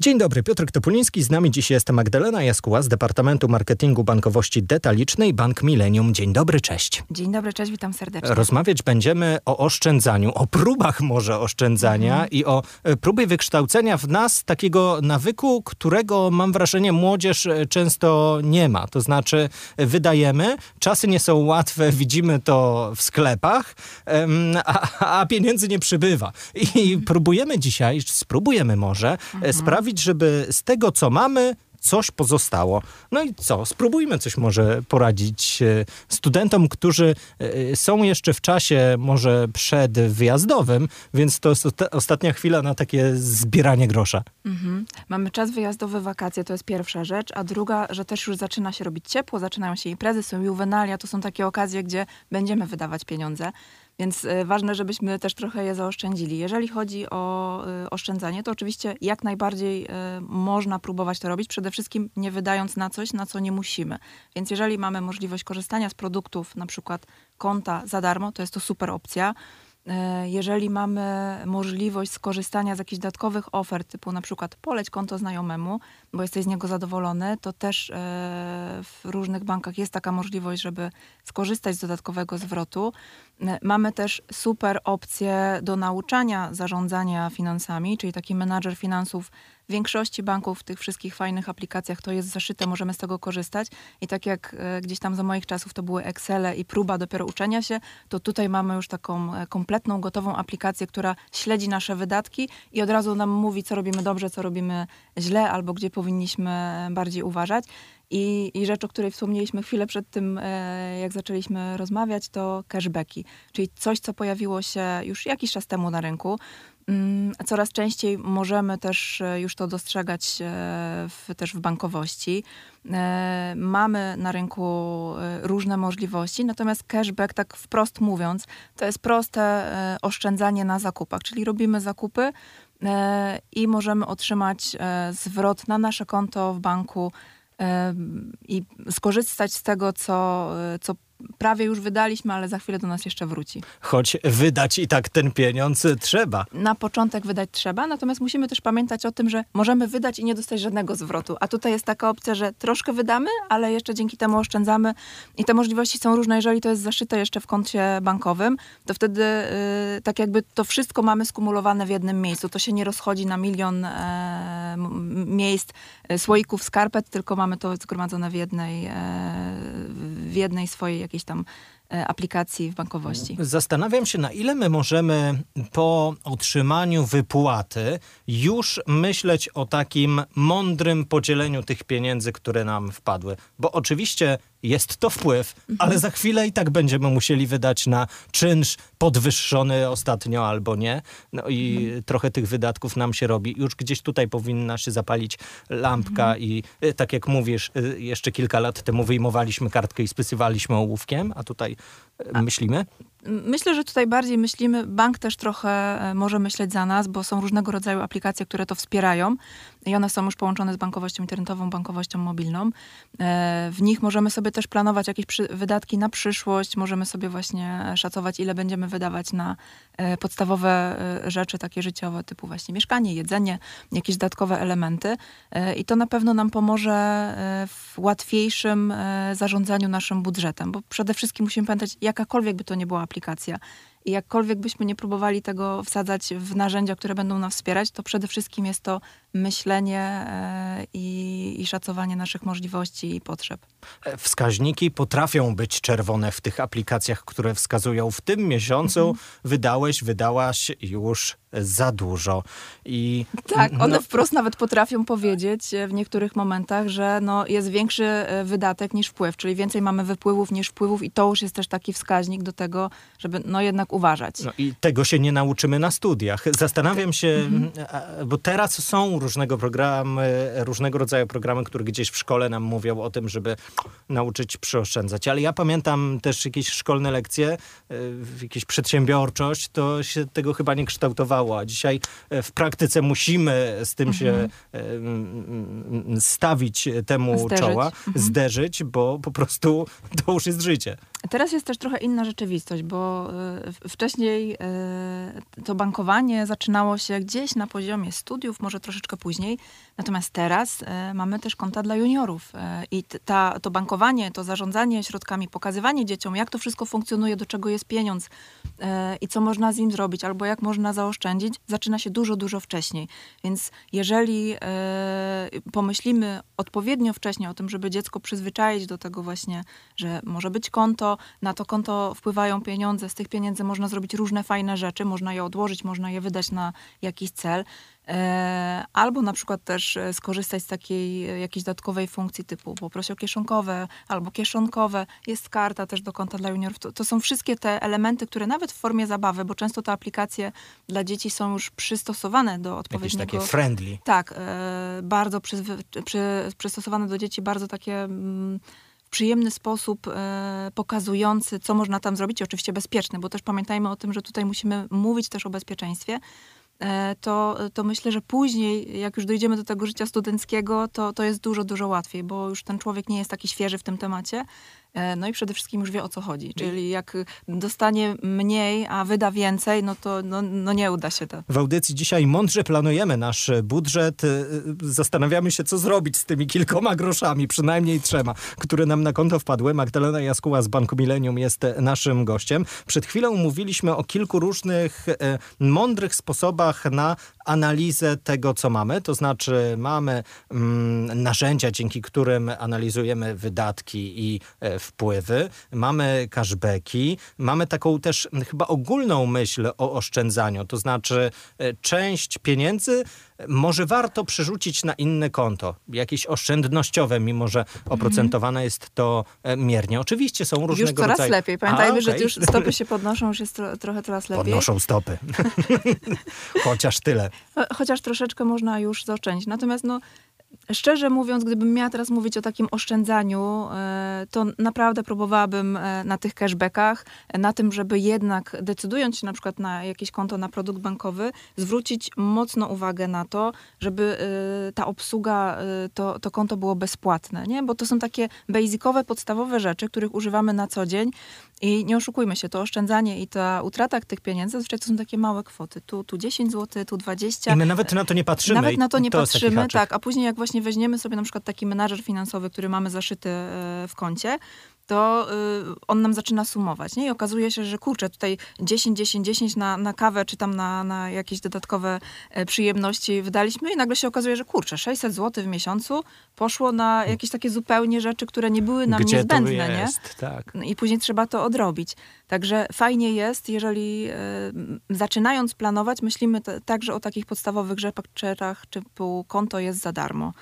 Dzień dobry, Piotr Topuliński. Z nami dziś jest Magdalena Jaskuła z Departamentu Marketingu Bankowości Detalicznej Bank Millennium. Dzień dobry, cześć. Dzień dobry, cześć, witam serdecznie. Rozmawiać będziemy o oszczędzaniu, o próbach może oszczędzania mhm. i o e, próbie wykształcenia w nas takiego nawyku, którego mam wrażenie młodzież e, często nie ma. To znaczy wydajemy, czasy nie są łatwe, widzimy to w sklepach, a, a pieniędzy nie przybywa. I próbujemy dzisiaj, spróbujemy może e, mhm. sprawić, sprawić, żeby z tego, co mamy, coś pozostało. No i co? Spróbujmy coś może poradzić e, studentom, którzy e, są jeszcze w czasie może przedwyjazdowym, więc to jest ostatnia chwila na takie zbieranie grosza. Mhm. Mamy czas wyjazdowy, wakacje, to jest pierwsza rzecz, a druga, że też już zaczyna się robić ciepło, zaczynają się imprezy, są juwenalia, to są takie okazje, gdzie będziemy wydawać pieniądze. Więc y, ważne, żebyśmy też trochę je zaoszczędzili. Jeżeli chodzi o y, oszczędzanie, to oczywiście jak najbardziej y, można próbować to robić, przede wszystkim nie wydając na coś, na co nie musimy. Więc jeżeli mamy możliwość korzystania z produktów, na przykład konta za darmo, to jest to super opcja. E, jeżeli mamy możliwość skorzystania z jakichś dodatkowych ofert, typu na przykład poleć konto znajomemu, bo jesteś z niego zadowolony, to też e, w różnych bankach jest taka możliwość, żeby skorzystać z dodatkowego zwrotu. E, mamy też super opcje do nauczania zarządzania finansami, czyli taki menadżer finansów w większości banków w tych wszystkich fajnych aplikacjach to jest zaszyte, możemy z tego korzystać. I tak jak e, gdzieś tam za moich czasów to były Excele i próba dopiero uczenia się, to tutaj mamy już taką e, kompletną, gotową aplikację, która śledzi nasze wydatki i od razu nam mówi, co robimy dobrze, co robimy źle, albo gdzie powinniśmy bardziej uważać. I, I rzecz, o której wspomnieliśmy chwilę przed tym, e, jak zaczęliśmy rozmawiać, to cashbacki, czyli coś, co pojawiło się już jakiś czas temu na rynku. Mm, coraz częściej możemy też e, już to dostrzegać e, w, też w bankowości. Mamy na rynku różne możliwości, natomiast cashback, tak wprost mówiąc, to jest proste oszczędzanie na zakupach, czyli robimy zakupy i możemy otrzymać zwrot na nasze konto w banku i skorzystać z tego, co, co prawie już wydaliśmy, ale za chwilę do nas jeszcze wróci. Choć wydać i tak ten pieniądz trzeba. Na początek wydać trzeba, natomiast musimy też pamiętać o tym, że możemy wydać i nie dostać żadnego zwrotu. A tutaj jest taka opcja, że troszkę wydamy, ale jeszcze dzięki temu oszczędzamy i te możliwości są różne. Jeżeli to jest zaszyte jeszcze w koncie bankowym, to wtedy yy, tak jakby to wszystko mamy skumulowane w jednym miejscu. To się nie rozchodzi na milion e, miejsc e, słoików skarpet, tylko mamy to zgromadzone w jednej, e, w jednej swojej jakiejś tam e, aplikacji w bankowości. Zastanawiam się, na ile my możemy po otrzymaniu wypłaty już myśleć o takim mądrym podzieleniu tych pieniędzy, które nam wpadły. Bo oczywiście jest to wpływ, ale za chwilę i tak będziemy musieli wydać na czynsz podwyższony ostatnio albo nie. No i trochę tych wydatków nam się robi. Już gdzieś tutaj powinna się zapalić lampka i y, tak jak mówisz, y, jeszcze kilka lat temu wyjmowaliśmy kartkę i spysywaliśmy ołówkiem, a tutaj y, myślimy. Myślę, że tutaj bardziej myślimy, bank też trochę e, może myśleć za nas, bo są różnego rodzaju aplikacje, które to wspierają i one są już połączone z bankowością internetową, bankowością mobilną. E, w nich możemy sobie też planować jakieś wydatki na przyszłość, możemy sobie właśnie szacować, ile będziemy wydawać na e, podstawowe rzeczy takie życiowe, typu właśnie mieszkanie, jedzenie, jakieś dodatkowe elementy i to na pewno nam pomoże w łatwiejszym zarządzaniu naszym budżetem, bo przede wszystkim musimy pamiętać, jakakolwiek by to nie była aplikacja. I jakkolwiek byśmy nie próbowali tego wsadzać w narzędzia, które będą nas wspierać, to przede wszystkim jest to myślenie e, i, i szacowanie naszych możliwości i potrzeb. E, wskaźniki potrafią być czerwone w tych aplikacjach, które wskazują w tym miesiącu mhm. wydałeś, wydałaś już za dużo. I, tak, one no... wprost nawet potrafią powiedzieć e, w niektórych momentach, że no, jest większy wydatek niż wpływ, czyli więcej mamy wypływów niż wpływów i to już jest też taki wskaźnik do tego, żeby no jednak uważać. No i tego się nie nauczymy na studiach. Zastanawiam się, mhm. bo teraz są różnego programy, różnego rodzaju programy, które gdzieś w szkole nam mówią o tym, żeby nauczyć przyoszczędzać. Ale ja pamiętam też jakieś szkolne lekcje, jakieś przedsiębiorczość, to się tego chyba nie kształtowało. A dzisiaj w praktyce musimy z tym mhm. się stawić temu zderzyć. czoła, mhm. zderzyć, bo po prostu to już jest życie. Teraz jest też trochę inna rzeczywistość, bo e, wcześniej e, to bankowanie zaczynało się gdzieś na poziomie studiów, może troszeczkę później. Natomiast teraz e, mamy też konta dla juniorów i ta, to bankowanie, to zarządzanie środkami, pokazywanie dzieciom, jak to wszystko funkcjonuje, do czego jest pieniądz i co można z nim zrobić, albo jak można zaoszczędzić, zaczyna się dużo, dużo wcześniej. Więc jeżeli pomyślimy odpowiednio wcześnie o tym, żeby dziecko przyzwyczaić do tego właśnie, że może być konto, na to konto wpływają pieniądze, z tych pieniędzy można zrobić różne fajne rzeczy, można je odłożyć, można je wydać na jakiś cel. E, albo na przykład też e, skorzystać z takiej e, jakiejś dodatkowej funkcji typu poproś o kieszonkowe albo kieszonkowe. Jest karta też do konta dla juniorów. To, to, są wszystkie te elementy, które nawet w formie zabawy, bo często te aplikacje dla dzieci są już przystosowane do odpowiedniego... Jakieś takie friendly. Tak, bardzo przy, przy, przystosowane do dzieci, bardzo takie... Mm, przyjemny sposób e, pokazujący, co można tam zrobić, oczywiście bezpieczny, bo też pamiętajmy o tym, że tutaj musimy mówić też o bezpieczeństwie. E, to, to myślę, że później, jak już dojdziemy do tego życia studenckiego, to, to jest dużo, dużo łatwiej, bo już ten człowiek nie jest taki świeży w tym temacie, no i przede wszystkim już wie o co chodzi. Czyli jak dostanie mniej, a wyda więcej, no to no, no nie uda się to. W audycji dzisiaj mądrze planujemy nasz budżet. E, zastanawiamy się, co zrobić z tymi kilkoma groszami, przynajmniej trzema, które nam na konto wpadły. Magdalena Jaskuła z Banku Millennium jest naszym gościem. Przed chwilą mówiliśmy o kilku różnych e, mądrych sposobach na analizę tego, co mamy. To znaczy mamy mm, narzędzia, dzięki którym analizujemy wydatki i e, wpływy, mamy cashbacki, mamy taką też chyba ogólną myśl o oszczędzaniu. To znaczy e, część pieniędzy może warto przerzucić na inne konto, jakieś oszczędnościowe, mimo że oprocentowane mm. jest to e, miernie. Oczywiście są różnego już coraz rodzaju... lepiej. Pamiętajmy, A, okay. że już stopy się podnoszą, już jest tro, trochę coraz lepiej. Podnoszą stopy. Chociaż tyle. Chociaż troszeczkę można już zaoszczędzić. Natomiast no, Szczerze mówiąc, gdybym miała teraz mówić o takim oszczędzaniu, e, to naprawdę próbowałabym e, na tych cashbackach, na tym, żeby jednak decydując się na przykład na jakieś konto, na produkt bankowy, zwrócić mocno uwagę na to, żeby e, ta obsługa, to, to konto było bezpłatne, nie? Bo to są takie basicowe, podstawowe rzeczy, których używamy na co dzień i nie oszukujmy się, to oszczędzanie i ta utrata tych pieniędzy, zazwyczaj to są takie małe kwoty. Tu, tu 10 zł, tu 20. I my nawet na to nie patrzymy. Nawet na to nie to patrzymy, tak. A później jak właśnie weźmiemy sobie na przykład taki menadżer finansowy, który mamy zaszyty e, w koncie, to y, on nam zaczyna sumować. Nie? I okazuje się, że kurczę, tutaj 10, 10, 10 na, na kawę, czy tam na, na jakieś dodatkowe e, przyjemności wydaliśmy i nagle się okazuje, że kurczę, 600 zł w miesiącu poszło na jakieś takie zupełnie rzeczy, które nie były nam Gdzie niezbędne. jest? Nie? Tak. I później trzeba to odrobić. Także fajnie jest, jeżeli y, zaczynając planować, myślimy także o takich podstawowych rzeczach, typu konto jest za darmo.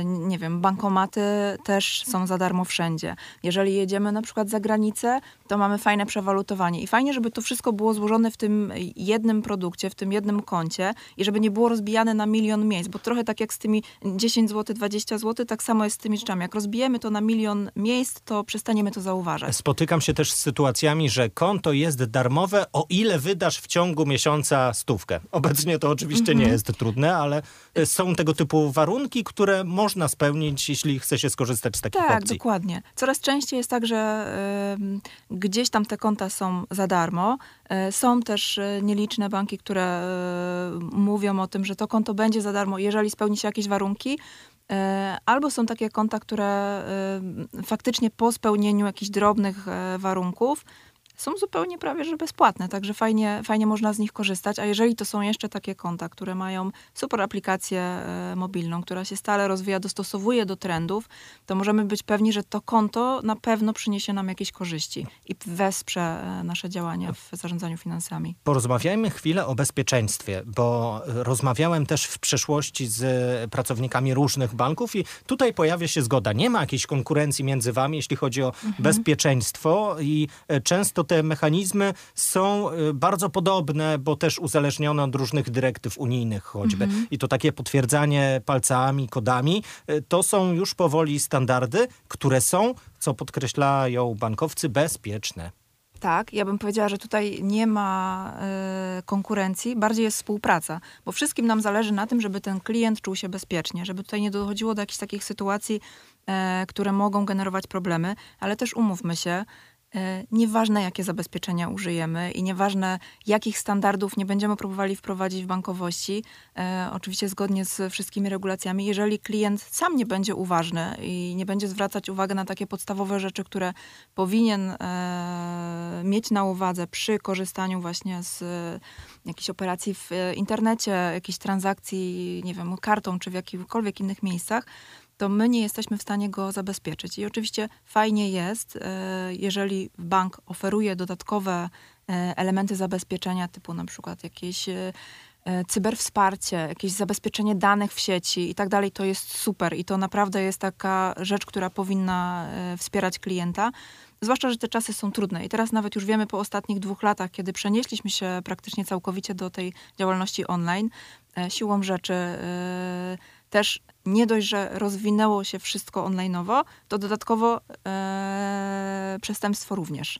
Y, nie wiem, bankomaty też są za darmo wszędzie. Jeżeli jedziemy na przykład za granicę, to mamy fajne przewalutowanie. I fajnie, żeby to wszystko było złożone w tym jednym produkcie, w tym jednym koncie i żeby nie było rozbijane na milion miejsc, bo trochę tak jak z tymi 10 zł, 20 zł, tak samo jest z tymi rzeczami. Jak rozbijemy to na milion miejsc, to przestaniemy to zauważać. Spotykam się też z sytuacjami, że konto jest darmowe, o ile wydasz w ciągu miesiąca stówkę. Obecnie to oczywiście nie mhm. jest trudne, ale są tego typu warunki, które można spełnić, jeśli chce się skorzystać z takich tak, opcji. Tak, dokładnie. Coraz częściej jest tak, że y, gdzieś tam te konta są za darmo. Y, są też y, nieliczne banki, które mówią o tym, że to konto będzie za darmo, jeżeli spełni się jakieś warunki. Albo są takie konta, które faktycznie po spełnieniu jakichś drobnych warunków są zupełnie prawie że bezpłatne, także fajnie, fajnie można z nich korzystać. A jeżeli to są jeszcze takie konta, które mają super aplikację e, mobilną, która się stale rozwija, dostosowuje do trendów, to możemy być pewni, że to konto na pewno przyniesie nam jakieś korzyści i wesprze e, nasze działania w zarządzaniu finansami. Porozmawiajmy chwilę o bezpieczeństwie, bo rozmawiałem też w przeszłości z pracownikami różnych banków i tutaj pojawia się zgoda. Nie ma jakiejś konkurencji między wami, jeśli chodzi o mhm. bezpieczeństwo i e, często te mechanizmy są y, bardzo podobne, bo też uzależnione od różnych dyrektyw unijnych choćby. Mhm. I to takie potwierdzanie palcami, kodami, y, to są już powoli standardy, które są, co podkreślają bankowcy, bezpieczne. Tak, ja bym powiedziała, że tutaj nie ma y, konkurencji, bardziej jest współpraca, bo wszystkim nam zależy na tym, żeby ten klient czuł się bezpiecznie, żeby tutaj nie dochodziło do jakichś takich sytuacji, y, które mogą generować problemy, ale też umówmy się, nieważne jakie zabezpieczenia użyjemy i nieważne jakich standardów nie będziemy próbowali wprowadzić w bankowości, e, oczywiście zgodnie z wszystkimi regulacjami, jeżeli klient sam nie będzie uważny i nie będzie zwracać uwagi na takie podstawowe rzeczy, które powinien e, mieć na uwadze przy korzystaniu właśnie z jakichś operacji w internecie, jakichś transakcji, nie wiem, kartą czy w jakichkolwiek innych miejscach, to my nie jesteśmy w stanie go zabezpieczyć. I oczywiście fajnie jest, e, jeżeli bank oferuje dodatkowe e, elementy zabezpieczenia, typu na przykład jakieś e, cyberwsparcie, jakieś zabezpieczenie danych w sieci i tak dalej, to jest super i to naprawdę jest taka rzecz, która powinna wspierać klienta. Zwłaszcza, że te czasy są trudne i teraz nawet już wiemy po ostatnich dwóch latach, kiedy przenieśliśmy się praktycznie całkowicie do tej działalności online, siłą rzeczy też nie dość, że rozwinęło się wszystko online'owo, to dodatkowo e, przestępstwo również.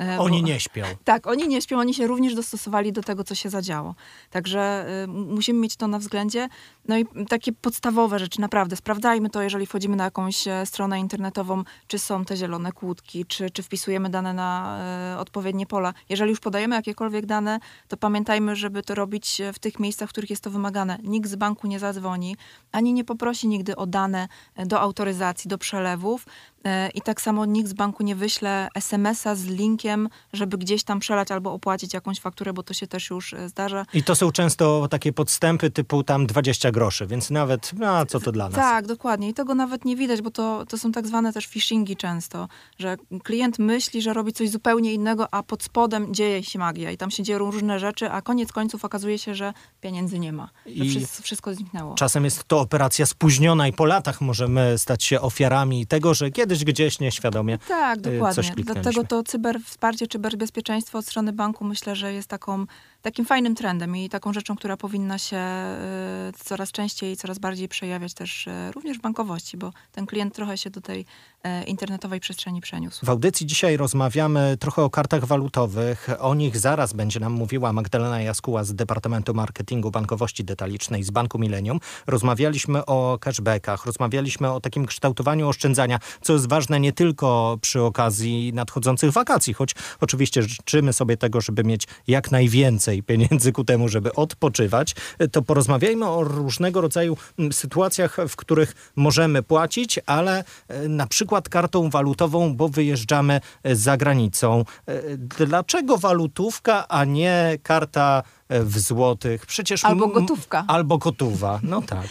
E, oni nie śpią. Tak, oni nie śpią, oni się również dostosowali do tego, co się zadziało. Także y, musimy mieć to na względzie. No i takie podstawowe rzeczy, naprawdę. Sprawdzajmy to, jeżeli wchodzimy na jakąś e, stronę internetową, czy są te zielone kłódki, czy, czy wpisujemy dane na y, odpowiednie pola. Jeżeli już podajemy jakiekolwiek dane, to pamiętajmy, żeby to robić w tych miejscach, w których jest to wymagane. Nikt z banku nie zadzwoni, ani nie poprosi nigdy o dane do autoryzacji, do przelewów. E, I tak samo nikt z banku nie wyśle SMS-a z linkiem, żeby gdzieś tam przelać albo opłacić jakąś fakturę, bo to się też już e, zdarza. I to są często takie podstępy typu tam 20 groszy, więc nawet, no co to dla nas? Tak, dokładnie. I tego nawet nie widać, bo to, to są tak zwane też phishingi często, że klient myśli, że robi coś zupełnie innego, a pod spodem dzieje się magia i tam się dzieją różne rzeczy, a koniec końców okazuje się, że pieniędzy nie ma. I wszystko, wszystko zniknęło. Czasem jest to operacja spóźniona i po latach możemy stać się ofiarami tego, że kiedyś kiedyś gdzieś nieświadomie Tak, y, dokładnie. Dlatego to cyberwsparcie, cyberbezpieczeństwo od strony banku myślę, że jest taką takim fajnym trendem i taką rzeczą, która powinna się y, coraz częściej i coraz bardziej przejawiać też y, również w bankowości, bo ten klient trochę się do tej y, internetowej przestrzeni przeniósł. W audycji dzisiaj rozmawiamy trochę o kartach walutowych. O nich zaraz będzie nam mówiła Magdalena Jaskuła z Departamentu Marketingu Bankowości Detalicznej z Banku Millennium. Rozmawialiśmy o cashbackach, rozmawialiśmy o takim kształtowaniu oszczędzania, co jest ważne nie tylko przy okazji nadchodzących wakacji, choć oczywiście życzymy sobie tego, żeby mieć jak najwięcej więcej pieniędzy ku temu, żeby odpoczywać, to porozmawiajmy o różnego rodzaju mm, sytuacjach, w których możemy płacić, ale e, na przykład kartą walutową, bo wyjeżdżamy e, za granicą. E, dlaczego walutówka, a nie karta w złotych? Przecież albo gotówka. Albo gotowa, no tak.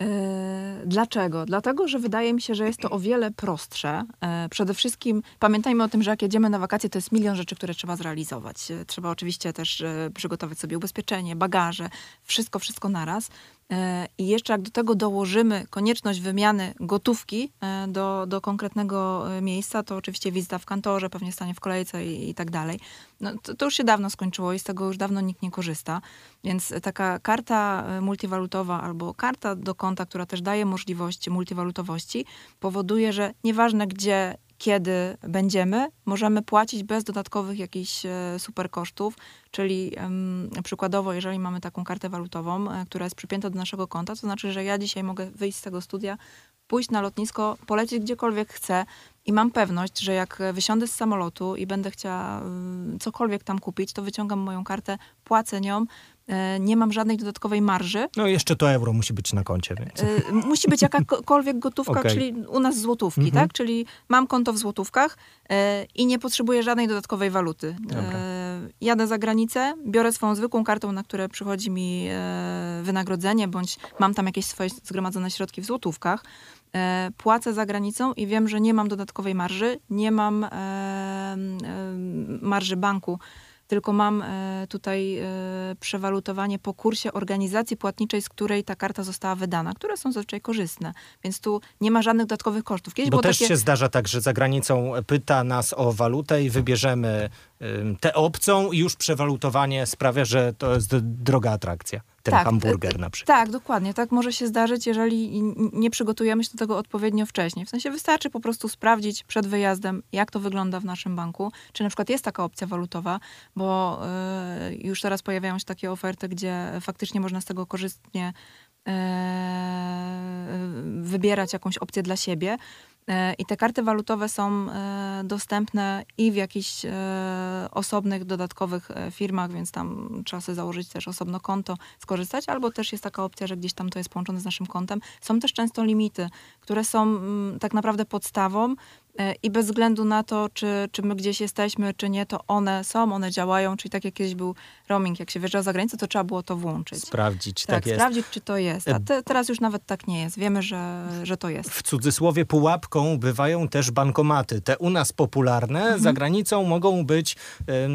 E, dlaczego? Dlatego, że wydaje mi się, że jest to o wiele prostsze. E, przede wszystkim pamiętajmy o tym, że jak jedziemy na wakacje, to jest milion rzeczy, które trzeba zrealizować. E, trzeba oczywiście też przygotować sobie ubezpieczenie, bagaże, wszystko, wszystko naraz. E, I jeszcze jak do tego dołożymy konieczność wymiany gotówki e, do, do konkretnego e, miejsca, to oczywiście wizyta w kantorze, pewnie stanie w kolejce i, i tak dalej. No, to, to, już się dawno skończyło i z tego już dawno nikt nie korzysta. Więc taka karta multiwalutowa albo karta do konta, która też daje możliwość multiwalutowości, powoduje, że nieważne gdzie kiedy będziemy, możemy płacić bez dodatkowych jakichś e, super kosztów, czyli przykładowo, jeżeli mamy taką kartę walutową, e, która jest przypięta do naszego konta, to znaczy, że ja dzisiaj mogę wyjść z tego studia, pójść na lotnisko, polecieć gdziekolwiek chcę i mam pewność, że jak wysiądę z samolotu i będę chciała cokolwiek tam kupić, to wyciągam moją kartę, płacę nią, nie mam żadnej dodatkowej marży. No jeszcze to euro musi być na koncie. Więc. E, musi być jakakolwiek gotówka, okay. czyli u nas złotówki, mhm. tak? Czyli mam konto w złotówkach e, i nie potrzebuję żadnej dodatkowej waluty. Jadę za granicę, biorę swoją zwykłą kartą, na które przychodzi mi wynagrodzenie, bądź mam tam jakieś swoje zgromadzone środki w złotówkach. E, płacę za granicą i wiem, że nie mam dodatkowej marży, nie mam e, e, marży banku, tylko mam tutaj przewalutowanie po kursie organizacji płatniczej, z której ta karta została wydana, które są zazwyczaj korzystne. Więc tu nie ma żadnych dodatkowych kosztów. Kiedyś Bo też takie... się zdarza tak, że za granicą pyta nas o walutę i wybierzemy tę obcą i już przewalutowanie sprawia, że to jest droga atrakcja. Ten Tak, hamburger e, na przykład. Tak, dokładnie. Tak może się zdarzyć, jeżeli nie przygotujemy się do tego odpowiednio wcześniej. W sensie wystarczy po prostu sprawdzić przed wyjazdem, jak to wygląda w naszym banku. Czy na przykład jest taka opcja walutowa, bo y, już teraz pojawiają się takie oferty, gdzie faktycznie można z tego korzystnie y, wybierać jakąś opcję dla siebie. E, I te karty walutowe są e, dostępne i w jakichś e, osobnych, dodatkowych firmach, więc tam trzeba sobie założyć też osobno konto, skorzystać, albo też jest taka opcja, że gdzieś tam to jest połączone z naszym kontem. Są też często limity, które są mm, tak naprawdę podstawą i bez względu na to, czy, czy my gdzieś jesteśmy, czy nie, to one są, one działają, czyli tak jak kiedyś był roaming, jak się wyjeżdżał za granicę, to trzeba było to włączyć. Sprawdzić, tak, Tak, jest. sprawdzić, czy to jest. A te, teraz już nawet tak nie jest. Wiemy, że, że to jest. W cudzysłowie pułapką bywają też bankomaty. Te u nas popularne, Mhm. za granicą mogą być, e,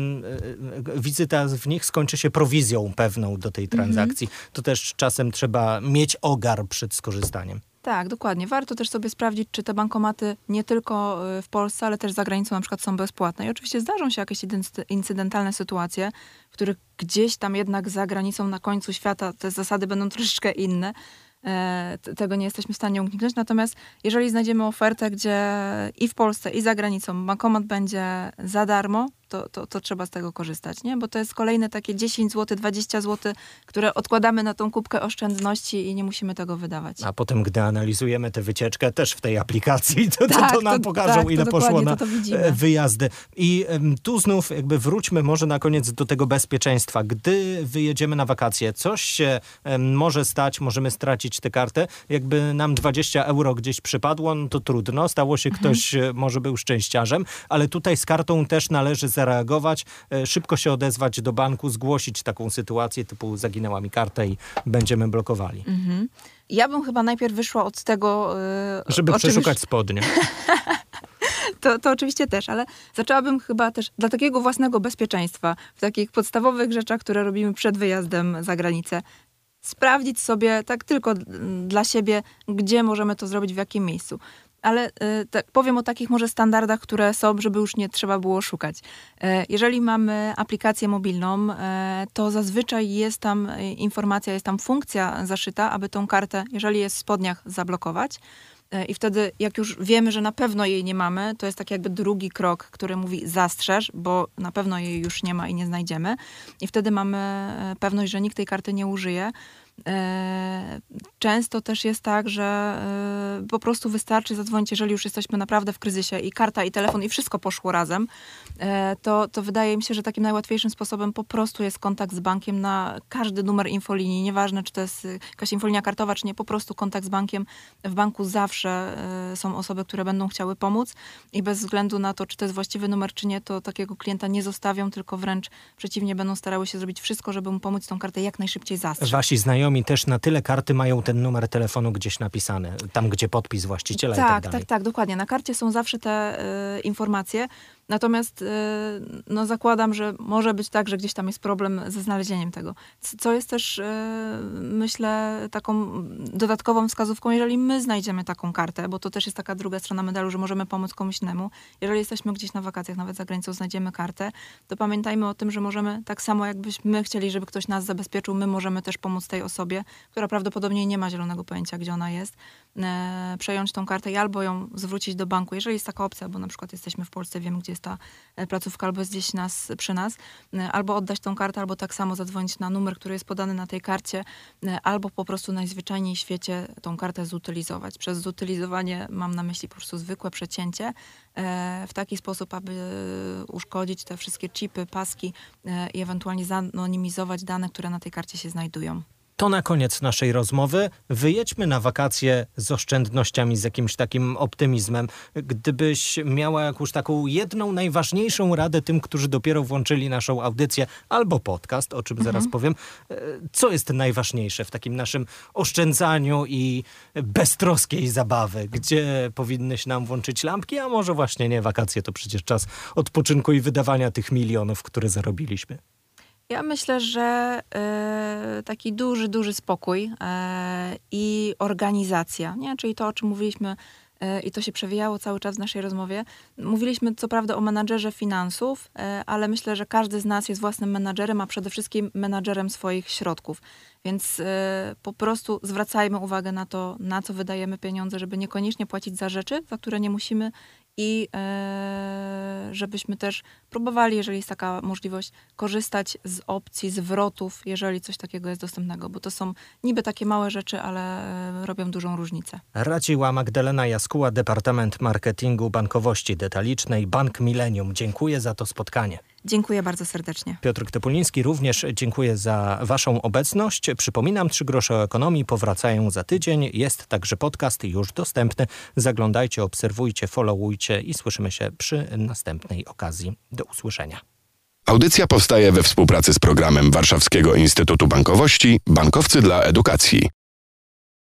wizyta w nich skończy się prowizją pewną do tej Mhm. transakcji. To też czasem trzeba mieć ogar przed skorzystaniem. Tak, dokładnie. Warto też sobie sprawdzić, czy te bankomaty nie tylko y, w Polsce, ale też za granicą na przykład są bezpłatne. I oczywiście zdarzą się jakieś incy- incydentalne sytuacje, w których gdzieś tam jednak za granicą na końcu świata te zasady będą troszeczkę inne. E, Tego nie jesteśmy w stanie uniknąć. Natomiast jeżeli znajdziemy ofertę, gdzie i w Polsce, i za granicą bankomat będzie za darmo, to, to, to trzeba z tego korzystać, nie? Bo to jest kolejne takie 10 zł, 20 zł, które odkładamy na tą kubkę oszczędności i nie musimy tego wydawać. A potem, gdy analizujemy tę wycieczkę też w tej aplikacji, to, to, Tak, to nam pokażą, tak, ile poszło na e, wyjazdy. I tu znów jakby wróćmy może na koniec do tego bezpieczeństwa. Gdy wyjedziemy na wakacje, coś się może stać, możemy stracić tę kartę. Jakby nam 20 euro gdzieś przypadło, no to trudno. Stało się Mhm. ktoś, e, może był szczęściarzem, ale tutaj z kartą też należy zareagować, e, szybko się odezwać do banku, zgłosić taką sytuację typu zaginęła mi karta i będziemy blokowali. Mhm. Ja bym chyba najpierw wyszła od tego, yy, Żeby przeszukać już- spodnie. To, to oczywiście też, ale zaczęłabym chyba też dla takiego własnego bezpieczeństwa, w takich podstawowych rzeczach, które robimy przed wyjazdem za granicę, sprawdzić sobie tak tylko dla siebie, gdzie możemy to zrobić, w jakim miejscu. Ale y, powiem o takich może standardach, które są, żeby już nie trzeba było szukać. E, Jeżeli mamy aplikację mobilną, e, to zazwyczaj jest tam e, informacja, jest tam funkcja zaszyta, aby tą kartę, jeżeli jest w spodniach, zablokować. I wtedy, jak już wiemy, że na pewno jej nie mamy, to jest tak jakby drugi krok, który mówi zastrzeż, bo na pewno jej już nie ma i nie znajdziemy. I wtedy mamy pewność, że nikt tej karty nie użyje. E, Często też jest tak, że e, po prostu wystarczy zadzwonić, jeżeli już jesteśmy naprawdę w kryzysie i karta, i telefon, i wszystko poszło razem, e, to, to wydaje mi się, że takim najłatwiejszym sposobem po prostu jest kontakt z bankiem na każdy numer infolinii. Nieważne, czy to jest jakaś infolinia kartowa, czy nie, po prostu kontakt z bankiem. W banku zawsze są osoby, które będą chciały pomóc i bez względu na to, czy to jest właściwy numer, czy nie, to takiego klienta nie zostawią, tylko wręcz przeciwnie, będą starały się zrobić wszystko, żeby mu pomóc tą kartę jak najszybciej zastrzec. Wasi znajomi też na tyle karty mają ten numer telefonu gdzieś napisany, tam gdzie podpis właściciela i tak Tak, dalej. tak, tak, dokładnie. Na karcie są zawsze te y, informacje. Natomiast y, no zakładam, że może być tak, że gdzieś tam jest problem ze znalezieniem tego. Co jest też, y, myślę, taką dodatkową wskazówką, jeżeli my znajdziemy taką kartę, bo to też jest taka druga strona medalu, że możemy pomóc komuś innemu. Jeżeli jesteśmy gdzieś na wakacjach, nawet za granicą, znajdziemy kartę, to pamiętajmy o tym, że możemy tak samo jakbyśmy chcieli, żeby ktoś nas zabezpieczył, my możemy też pomóc tej osobie, która prawdopodobnie nie ma zielonego pojęcia, gdzie ona jest, przejąć tą kartę i albo ją zwrócić do banku, jeżeli jest taka opcja, bo na przykład jesteśmy w Polsce, wiemy, gdzie jest ta e, placówka, albo jest gdzieś nas, przy nas, e, albo oddać tą kartę, albo tak samo zadzwonić na numer, który jest podany na tej karcie, e, albo po prostu najzwyczajniej w świecie tą kartę zutylizować. Przez zutylizowanie mam na myśli po prostu zwykłe przecięcie, e, w taki sposób, aby uszkodzić te wszystkie chipy, paski e, i ewentualnie zanonimizować dane, które na tej karcie się znajdują. To na koniec naszej rozmowy. Wyjedźmy na wakacje z oszczędnościami, z jakimś takim optymizmem. Gdybyś miała jakąś taką jedną najważniejszą radę tym, którzy dopiero włączyli naszą audycję albo podcast, o czym zaraz powiem, e, co jest najważniejsze w takim naszym oszczędzaniu i beztroskiej zabawy? Gdzie powinny się nam włączyć lampki, a może właśnie nie, wakacje to przecież czas odpoczynku i wydawania tych milionów, które zarobiliśmy. Ja myślę, że e, taki duży, duży spokój e, i organizacja, nie? czyli to, o czym mówiliśmy e, i to się przewijało cały czas w naszej rozmowie. Mówiliśmy co prawda o menadżerze finansów, ale myślę, że każdy z nas jest własnym menadżerem, a przede wszystkim menadżerem swoich środków. Więc po prostu zwracajmy uwagę na to, na co wydajemy pieniądze, żeby niekoniecznie płacić za rzeczy, za które nie musimy i e, żebyśmy też próbowali, jeżeli jest taka możliwość, korzystać z opcji zwrotów, jeżeli coś takiego jest dostępnego, bo to są niby takie małe rzeczy, ale e, robią dużą różnicę. Radziła Magdalena Jaskuła, Departament Marketingu Bankowości Detalicznej, Bank Millennium. Dziękuję za to spotkanie. Dziękuję bardzo serdecznie. Piotr Topuliński również dziękuję za Waszą obecność. Przypominam, trzy grosze o ekonomii powracają za tydzień. Jest także podcast już dostępny. Zaglądajcie, obserwujcie, followujcie i słyszymy się przy następnej okazji. Do usłyszenia. Audycja powstaje we współpracy z programem Warszawskiego Instytutu Bankowości Bankowcy dla Edukacji.